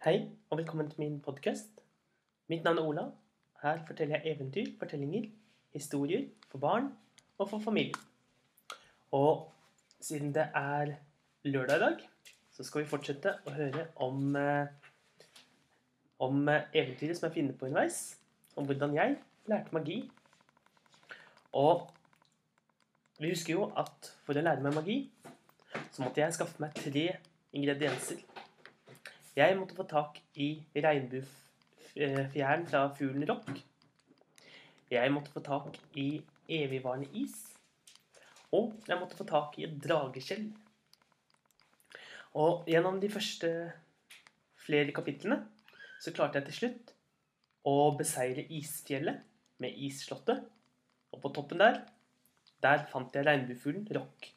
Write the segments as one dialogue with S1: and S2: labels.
S1: Hei, og velkommen til min podkast. Mitt navn er Ola. Her forteller jeg eventyr, fortellinger, historier for barn og for familien. Og siden det er lørdag i dag, så skal vi fortsette å høre om, eh, om eh, eventyret som jeg finner på underveis. Om hvordan jeg lærte magi. Og vi husker jo at for å lære meg magi, så måtte jeg skaffe meg tre ingredienser. Jeg måtte få tak i regnbuefjæren fra fuglen Rock. Jeg måtte få tak i evigvarende is. Og jeg måtte få tak i et drageskjell. Og gjennom de første flere kapitlene så klarte jeg til slutt å beseire isfjellet med isslottet. Og på toppen der, der fant jeg regnbuefuglen Rock.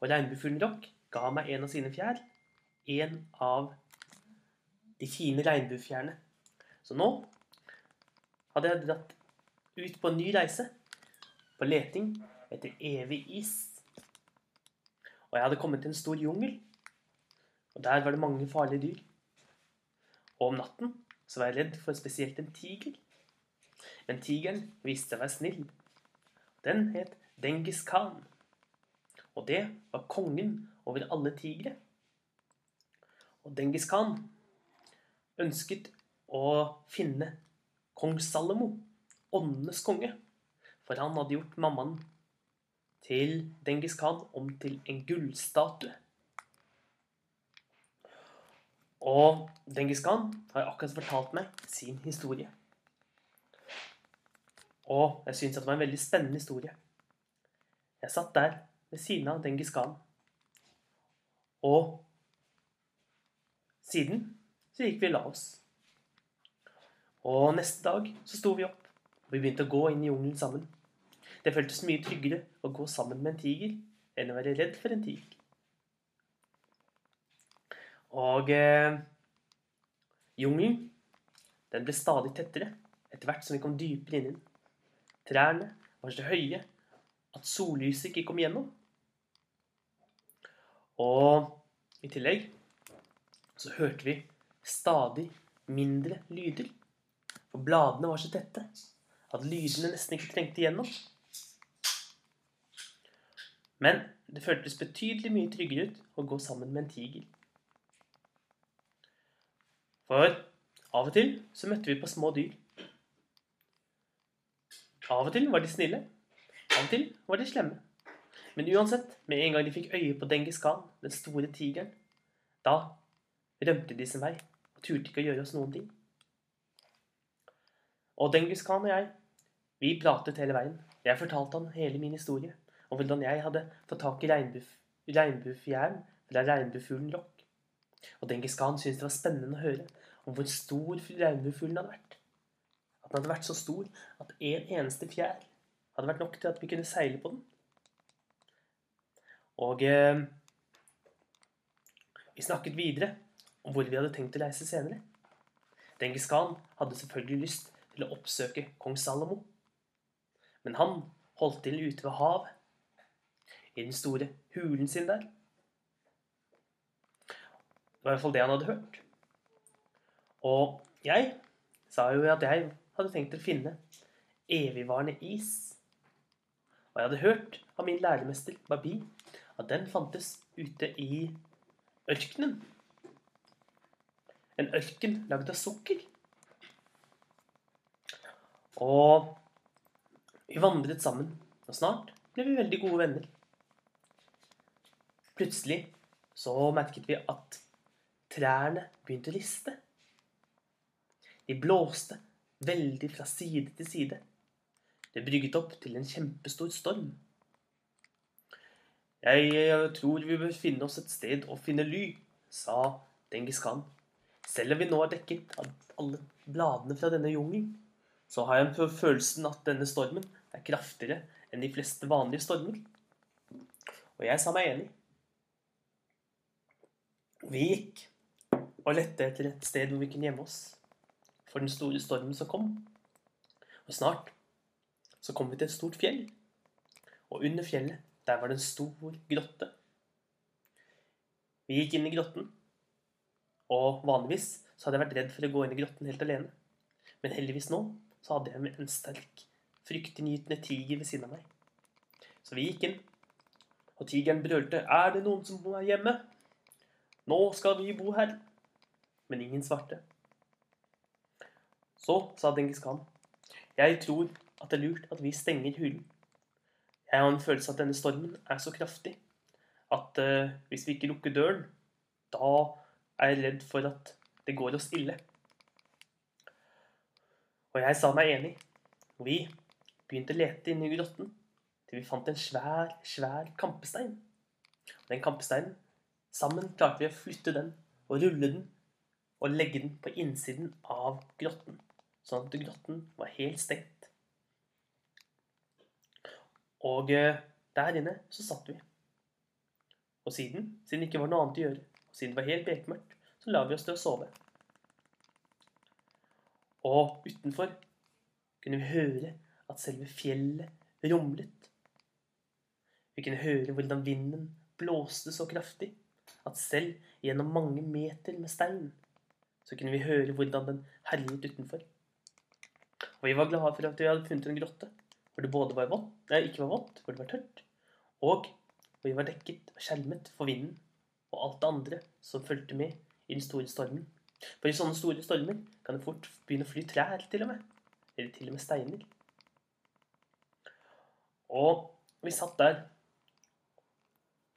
S1: Og regnbuefuglen Rock ga meg en av sine fjær. En av de fine regnbuefjærene. Så nå hadde jeg dratt ut på en ny reise. På leting etter evig is. Og jeg hadde kommet til en stor jungel. Og der var det mange farlige dyr. Og om natten så var jeg redd for spesielt en tiger. Men tigeren viste seg å være snill. Den het Dengis Khan. Og det var kongen over alle tigre. Og Dengis Khan ønsket å finne kong Salomo, åndenes konge. For han hadde gjort mammaen til Dengis Khan om til en gullstatue. Og Dengis Khan har akkurat fortalt meg sin historie. Og jeg syns det var en veldig spennende historie. Jeg satt der ved siden av Dengis Khan. Og siden så gikk vi og la oss. Og neste dag så sto vi opp, og vi begynte å gå inn i jungelen sammen. Det føltes mye tryggere å gå sammen med en tiger enn å være redd for en tiger. Og eh, jungelen, den ble stadig tettere etter hvert som vi kom dypere inn i den. Trærne var så høye at sollyset ikke kom igjennom. Og i tillegg så hørte vi stadig mindre lyder. For bladene var så tette at lydene nesten ikke trengte igjennom. Men det føltes betydelig mye tryggere ut å gå sammen med en tiger. For av og til så møtte vi på små dyr. Av og til var de snille, av og til var de slemme. Men uansett, med en gang de fikk øye på Dengis Khan, den store tigeren, da rømte de sin vei turte ikke å gjøre oss noen ting. Og Dengis Khan og jeg, vi pratet hele veien. Jeg fortalte han hele min historie om hvordan jeg hadde fått tak i regnbuefjæren fra regnbuefuglen Rock. Og Dengis Khan syntes det var spennende å høre om hvor stor regnbuefuglen hadde vært. At den hadde vært så stor at en eneste fjær hadde vært nok til at vi kunne seile på den. Og eh, vi snakket videre om hvor vi hadde tenkt å reise senere. Dengis Khan hadde selvfølgelig lyst til å oppsøke kong Salomo. Men han holdt til ute ved havet, i den store hulen sin der. Det var i hvert fall det han hadde hørt. Og jeg sa jo at jeg hadde tenkt å finne evigvarende is. Og jeg hadde hørt av min læremester Babi at den fantes ute i ørkenen. En ørken lagd av sukker. Og vi vandret sammen, og snart ble vi veldig gode venner. Plutselig så merket vi at trærne begynte å riste. De blåste veldig fra side til side. Det brygget opp til en kjempestor storm. Jeg tror vi bør finne oss et sted å finne ly, sa Dengis Khan. Selv om vi nå er dekket av alle bladene fra denne jungelen, så har jeg en følelsen at denne stormen er kraftigere enn de fleste vanlige stormer. Og jeg sa meg enig. Vi gikk og lette etter et sted hvor vi kunne gjemme oss for den store stormen som kom. Og snart så kom vi til et stort fjell. Og under fjellet, der var det en stor grotte. Vi gikk inn i grotten, og vanligvis så hadde jeg vært redd for å gå inn i grotten helt alene. Men heldigvis nå så hadde jeg en sterk, fryktinngytende tiger ved siden av meg. Så vi gikk inn, og tigeren brølte 'Er det noen som er hjemme?' 'Nå skal vi bo her.' Men ingen svarte. Så sa Dengis Khan, 'Jeg tror at det er lurt at vi stenger hulen.' Jeg har en følelse at denne stormen er så kraftig at uh, hvis vi ikke lukker døren, da er redd for at det går oss ille. Og jeg sa meg enig. Vi begynte å lete inne i grotten til vi fant en svær, svær kampestein. Den kampesteinen, sammen klarte vi å flytte den og rulle den og legge den på innsiden av grotten, sånn at grotten var helt stengt. Og eh, der inne så satt vi. Og siden, siden det ikke var noe annet å gjøre, og siden det var helt bekmørkt, så la vi oss til å sove. Og utenfor kunne vi høre at selve fjellet rumlet. Vi kunne høre hvordan vinden blåste så kraftig at selv gjennom mange meter med stein så kunne vi høre hvordan den herjet utenfor. Og vi var glade for at vi hadde funnet en grotte hvor det både var vått, nei, ikke var vått, hvor det var tørt, og hvor vi var dekket og skjermet for vinden og alt det andre som fulgte med i den store stormen. For i sånne store stormer kan det fort begynne å fly trær, til og med. Eller til og med steiner. Og vi satt der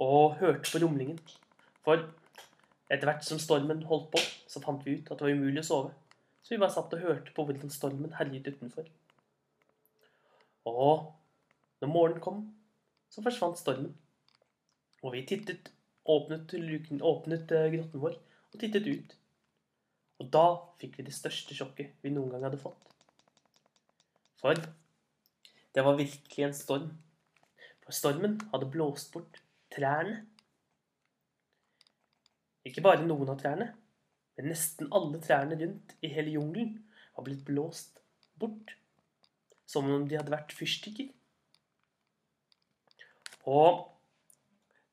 S1: og hørte på rumlingen. For etter hvert som stormen holdt på, så fant vi ut at det var umulig å sove. Så vi bare satt og hørte på hvordan stormen herjet utenfor. Og når morgenen kom, så forsvant stormen. Og vi tittet, åpnet, åpnet eh, grotten vår og tittet ut. Og da fikk vi det største sjokket vi noen gang hadde fått. For det var virkelig en storm. For stormen hadde blåst bort trærne. Ikke bare noen av trærne, men nesten alle trærne rundt i hele jungelen var blitt blåst bort. Som om de hadde vært fyrstikker. Og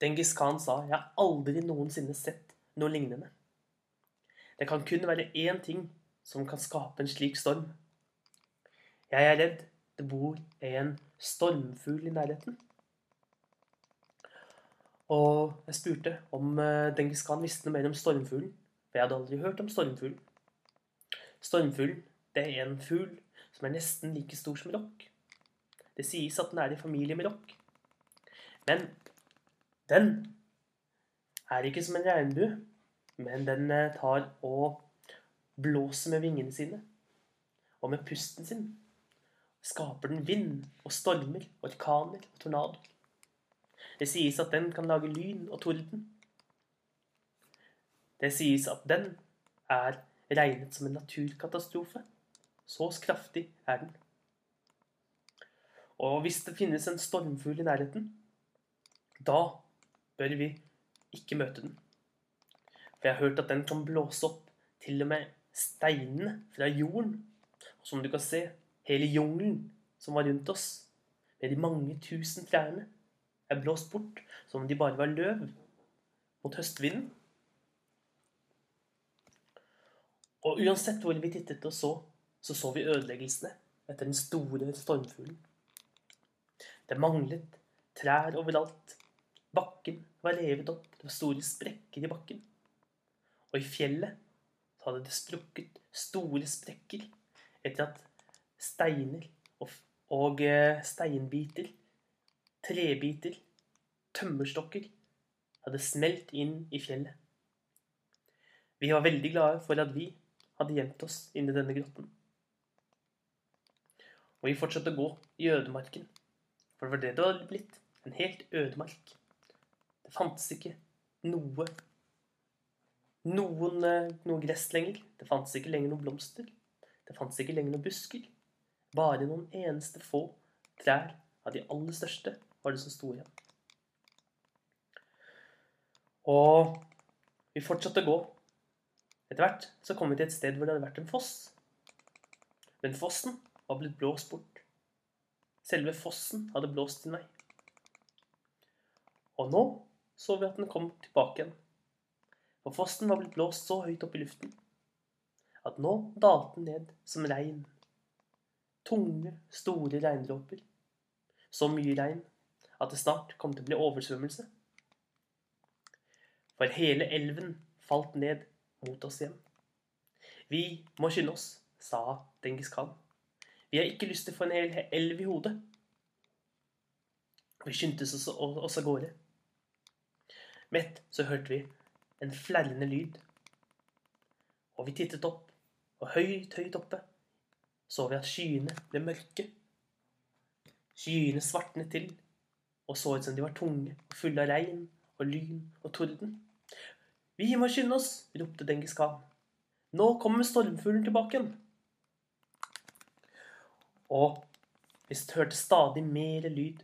S1: Dengis Khan sa 'Jeg har aldri noensinne sett noe lignende'. Det kan kun være én ting som kan skape en slik storm. Jeg er redd det bor en stormfugl i nærheten. Og jeg spurte om eh, Dengis Khan visste noe mer om stormfuglen, for jeg hadde aldri hørt om stormfuglen. Stormfuglen det er en fugl som er nesten like stor som rock. Det sies at den er i familie med rock. Men den er ikke som en regnbue. Men den eh, tar og blåser med vingene sine. Og med pusten sin skaper den vind og stormer, orkaner og tornadoer. Det sies at den kan lage lyn og torden. Det sies at den er regnet som en naturkatastrofe. Så kraftig er den. Og hvis det finnes en stormfugl i nærheten, da bør vi ikke møte den. For jeg har hørt at den kan blåse opp til og med steinene fra jorden. Og som du kan se, hele jungelen som var rundt oss, med de mange tusen trærne, er blåst bort som om de bare var løv mot høstvinden. Og uansett hvor vi tittet og så, så så vi ødeleggelsene etter den store stormfuglen. Det manglet trær overalt. Bakken var revet opp. Det var store sprekker i bakken. Og i fjellet hadde det sprukket store sprekker etter at steiner og, og eh, steinbiter, trebiter, tømmerstokker hadde smelt inn i fjellet. Vi var veldig glade for at vi hadde gjemt oss inni denne grotten. Og vi fortsatte å gå i ødemarken, for det var det det var blitt. En helt ødemark. Det fantes ikke noe noen, eh, noe gress lenger. Det fantes ikke lenger noen blomster. Det fantes ikke lenger noen busker. Bare noen eneste få trær av de aller største var det som sto igjen. Og vi fortsatte å gå. Etter hvert så kom vi til et sted hvor det hadde vært en foss. Men fossen var blitt blåst bort. Selve fossen hadde blåst til meg. Og nå så vi at den kom tilbake igjen. For fossen var blitt blåst så høyt opp i luften at nå dalte den ned som regn. Tunge, store regndråper. Så mye regn at det snart kom til å bli oversvømmelse. For hele elven falt ned mot oss igjen. Vi må skynde oss, sa Dengis Khan. Vi har ikke lyst til å få en hel elv i hodet. Vi skyndte oss av gårde. Mett så hørte vi en flerrende lyd. Og vi tittet opp, og høyt, høyt oppe så vi at skyene ble mørke. Skyene svartnet til og så ut som de var tunge og fulle av regn og lyn og torden. Vi må skynde oss, ropte Dengis Khan. Nå kommer stormfuglen tilbake igjen. Og vi hørte stadig mer lyd.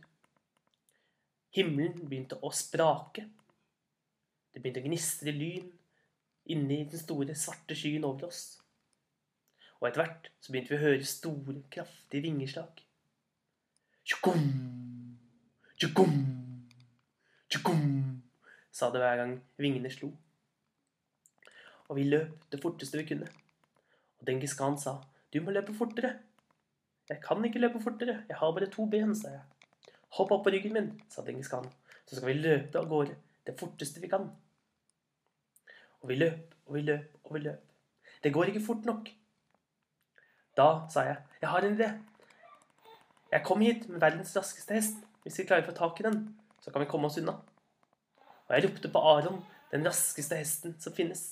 S1: Himmelen begynte å sprake. Det begynte å gnistre lyn inni den store, svarte skyen over oss. Og etter hvert så begynte vi å høre store, kraftige vingeslag. Tjukum! Tjukum, tjukum, sa det hver gang vingene slo. Og vi løp det forteste vi kunne. Og Dengis Khan sa, du må løpe fortere. Jeg kan ikke løpe fortere, jeg har bare to ben, sa jeg. Hopp opp på ryggen min, sa Dengis Khan, så skal vi løpe av gårde det forteste vi kan. Og vi løp og vi løp og vi løp. Det går ikke fort nok. Da sa jeg, jeg har en idé. Jeg kom hit med verdens raskeste hest. Hvis vi klarer å få tak i den, så kan vi komme oss unna. Og jeg ropte på Aron, den raskeste hesten som finnes.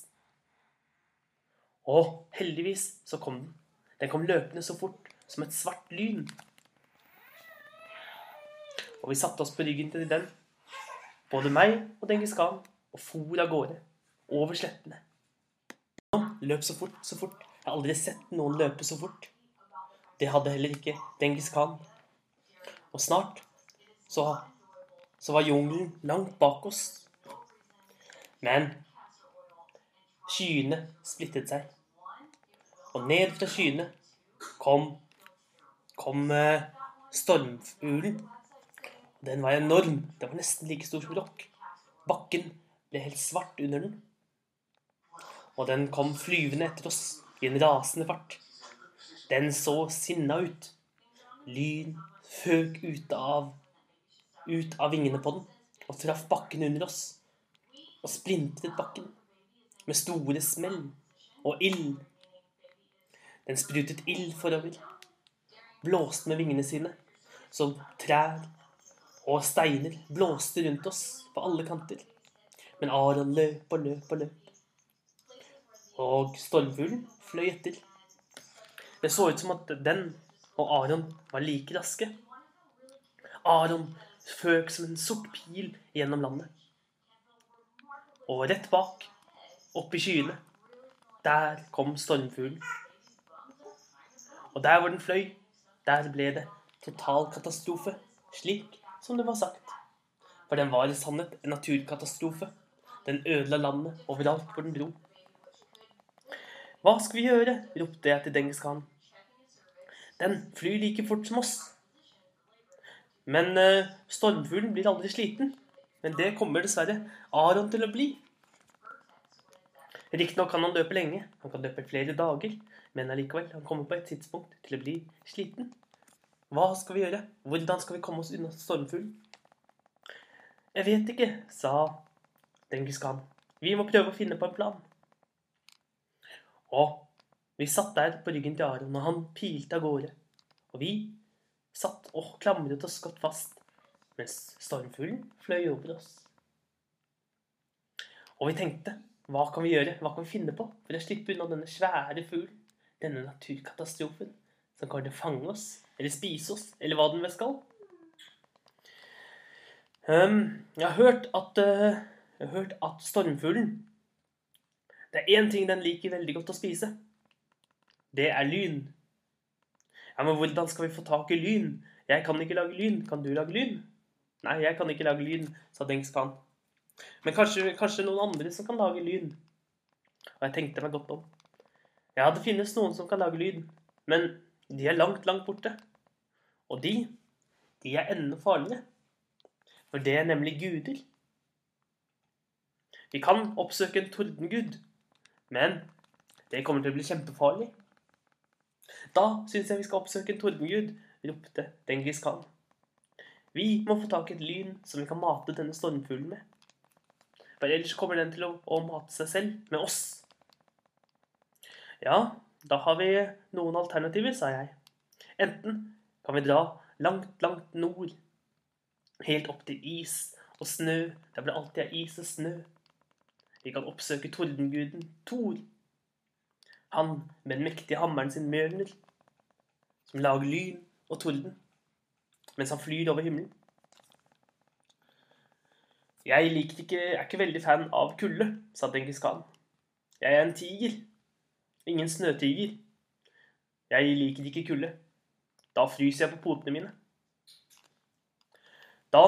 S1: Og heldigvis så kom den. Den kom løpende så fort som et svart lyn. Og vi satte oss på ryggen til den, både meg og Dengis Khan, og for av gårde, over slettene. Han løp så fort, så fort. Jeg har aldri sett noen løpe så fort. Det hadde heller ikke Dengis Khan. Og snart så, så var jungelen langt bak oss. Men skyene splittet seg. Og ned fra skyene kom, kom uh, stormfuglen. Den var enorm. Den var nesten like stor som rock. Bakken ble helt svart under den. Og den kom flyvende etter oss i en rasende fart. Den så sinna ut. Lyn føk ut av ut av vingene på den og traff bakken under oss. Og splintret bakken med store smell og ild. Den sprutet ild forover, blåste med vingene sine, som trær og steiner blåste rundt oss på alle kanter. Men Aron løp og løp og løp. Og stormfuglen fløy etter. Det så ut som at den og Aron var like raske. Aron føk som en sort pil gjennom landet. Og rett bak, oppe i skyene, der kom stormfuglen. Og der hvor den fløy, der ble det total katastrofe, slik som det var sagt. For den var i sannhet en naturkatastrofe. Den ødela landet overalt hvor den dro. Hva skal vi gjøre? ropte jeg til Dengis Khan. Den flyr like fort som oss. Men uh, stormfuglen blir aldri sliten. Men det kommer dessverre Aron til å bli. Riktignok kan han løpe lenge, han kan løpe flere dager, men allikevel, han kommer på et tidspunkt til å bli sliten. Hva skal vi gjøre? Hvordan skal vi komme oss unna stormfuglen? Jeg vet ikke, sa Dengis Khan. Vi må prøve å finne på en plan. Og vi satt der på ryggen til Aron, og han pilte av gårde. Og vi satt og klamret oss godt fast, mens stormfuglen fløy over oss. Og vi tenkte, hva kan vi gjøre, hva kan vi finne på for å slippe unna denne svære fuglen, denne naturkatastrofen, som kommer til å fange oss, eller spise oss, eller hva den vel skal? Um, jeg har hørt at uh, jeg har hørt at stormfuglen Det er én ting den liker veldig godt å spise. Det er lyn. Ja, men hvordan skal vi få tak i lyn? Jeg kan ikke lage lyn. Kan du lage lyn? Nei, jeg kan ikke lage lyn, sa Dengs Khan. Men kanskje, kanskje noen andre som kan lage lyn? Og jeg tenkte meg godt om. Ja, det finnes noen som kan lage lyd, men de er langt, langt borte. Og de, de er enda farligere. For det er nemlig guder. Vi kan oppsøke en tordengud, men Det kommer til å bli kjempefarlig. Da syns jeg vi skal oppsøke en tordengud, ropte Dengis Khan. Vi må få tak i et lyn som vi kan mate denne stormfuglen med. For ellers kommer den til å, å mate seg selv med oss. Ja, da har vi noen alternativer, sa jeg. Enten kan vi dra langt, langt nord, helt opp til is og snø. Der det alltid er is og snø. Vi kan oppsøke tordenguden Thor. Han med den mektige hammeren sin Mjølner, som lager lyn og torden mens han flyr over himmelen. Jeg liker ikke, er ikke veldig fan av kulde, sa Dengis Khan. Jeg er en tiger. Ingen snøtiger. Jeg liker ikke kulde. Da fryser jeg på potene mine. Da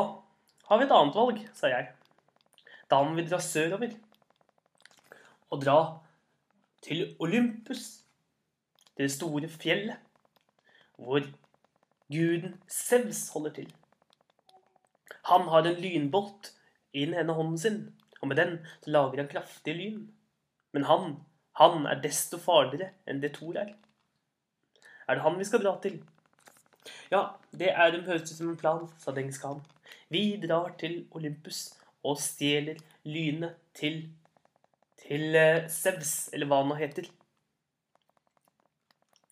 S1: har vi et annet valg, sa jeg. Da må vi dra sørover. Og dra til Olympus, det store fjellet, hvor guden Sevs holder til. Han har en lynbolt i den ene hånden sin, og med den lager han kraftig lyn. Men han, han er desto farligere enn det Thor er. Er det han vi skal dra til? Ja, det er det høres ut som en plan, sa Dengis Khan. Vi drar til Olympus og stjeler lynet til til eh, Sevs, eller hva han nå heter.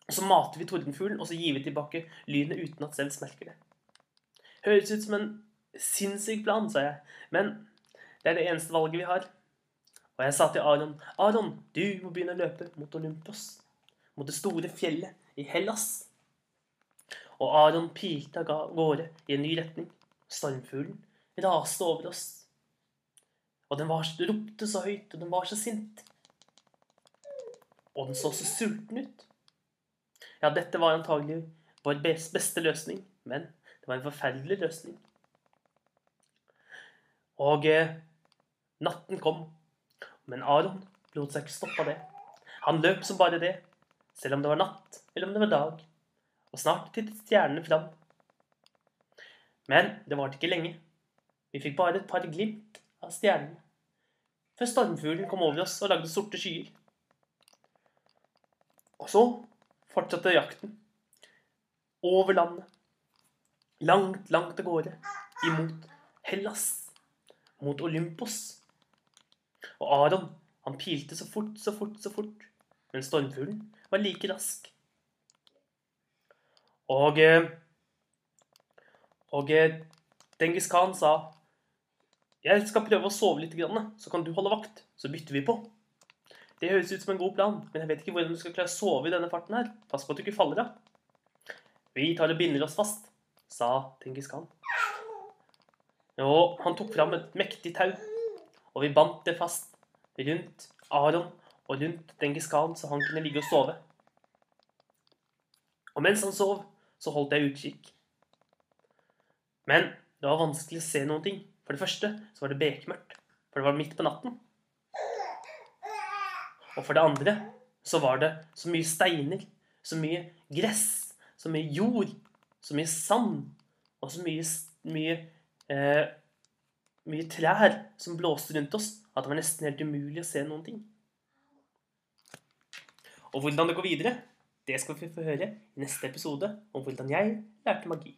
S1: Og Så mater vi tordenfuglen, og så gir vi tilbake lynet uten at Sevs merker det. Høres ut som en sinnssyk plan, sa jeg, men det er det eneste valget vi har. Og jeg sa til Aron Aron, du må begynne å løpe mot Olympos, mot det store fjellet i Hellas. Og Aron pilte av gårde i en ny retning. Stormfuglen raste over oss og den var, ropte så høyt, og den var så sint. Og den så så sulten ut. Ja, dette var antagelig vår beste løsning, men det var en forferdelig løsning. Og eh, natten kom, men Aron lot seg ikke stoppe av det. Han løp som bare det, selv om det var natt eller om det var dag. Og snart tittet stjernene fram. Men det varte ikke lenge. Vi fikk bare et par glimt av stjernene før stormfuglen kom over oss og lagde sorte skyer. Og så fortsatte jakten. Over landet. Langt, langt av gårde. Imot Hellas. Mot Olympos. Og Aron, han pilte så fort, så fort, så fort. Men stormfuglen var like rask. Og eh, Og eh, Dengis Khan sa jeg skal prøve å sove litt, så kan du holde vakt. Så bytter vi på. Det høres ut som en god plan, men jeg vet ikke hvordan du skal klare å sove i denne farten her. Pass på at du ikke faller av. Vi tar og binder oss fast, sa Dengis Khan. Og han tok fram et mektig tau, og vi bandt det fast rundt Aron og rundt Dengis Khan, så han kunne ligge og sove. Og mens han sov, så holdt jeg utkikk. Men det var vanskelig å se noen ting. For det første så var det bekmørkt, for det var midt på natten. Og for det andre så var det så mye steiner, så mye gress, så mye jord, så mye sand, og så mye, mye, eh, mye trær som blåste rundt oss, at det var nesten helt umulig å se noen ting. Og hvordan det går videre, det skal vi få høre i neste episode om hvordan jeg lærte magi.